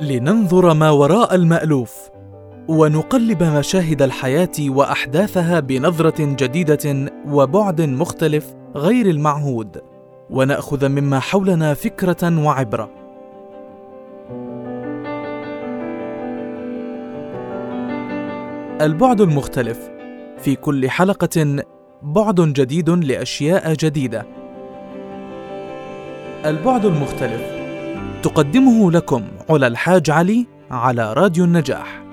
لننظر ما وراء المألوف ونقلب مشاهد الحياة وأحداثها بنظرة جديدة وبعد مختلف غير المعهود ونأخذ مما حولنا فكرة وعبرة. البعد المختلف في كل حلقة بعد جديد لأشياء جديدة. البعد المختلف تقدمه لكم علا الحاج علي على راديو النجاح.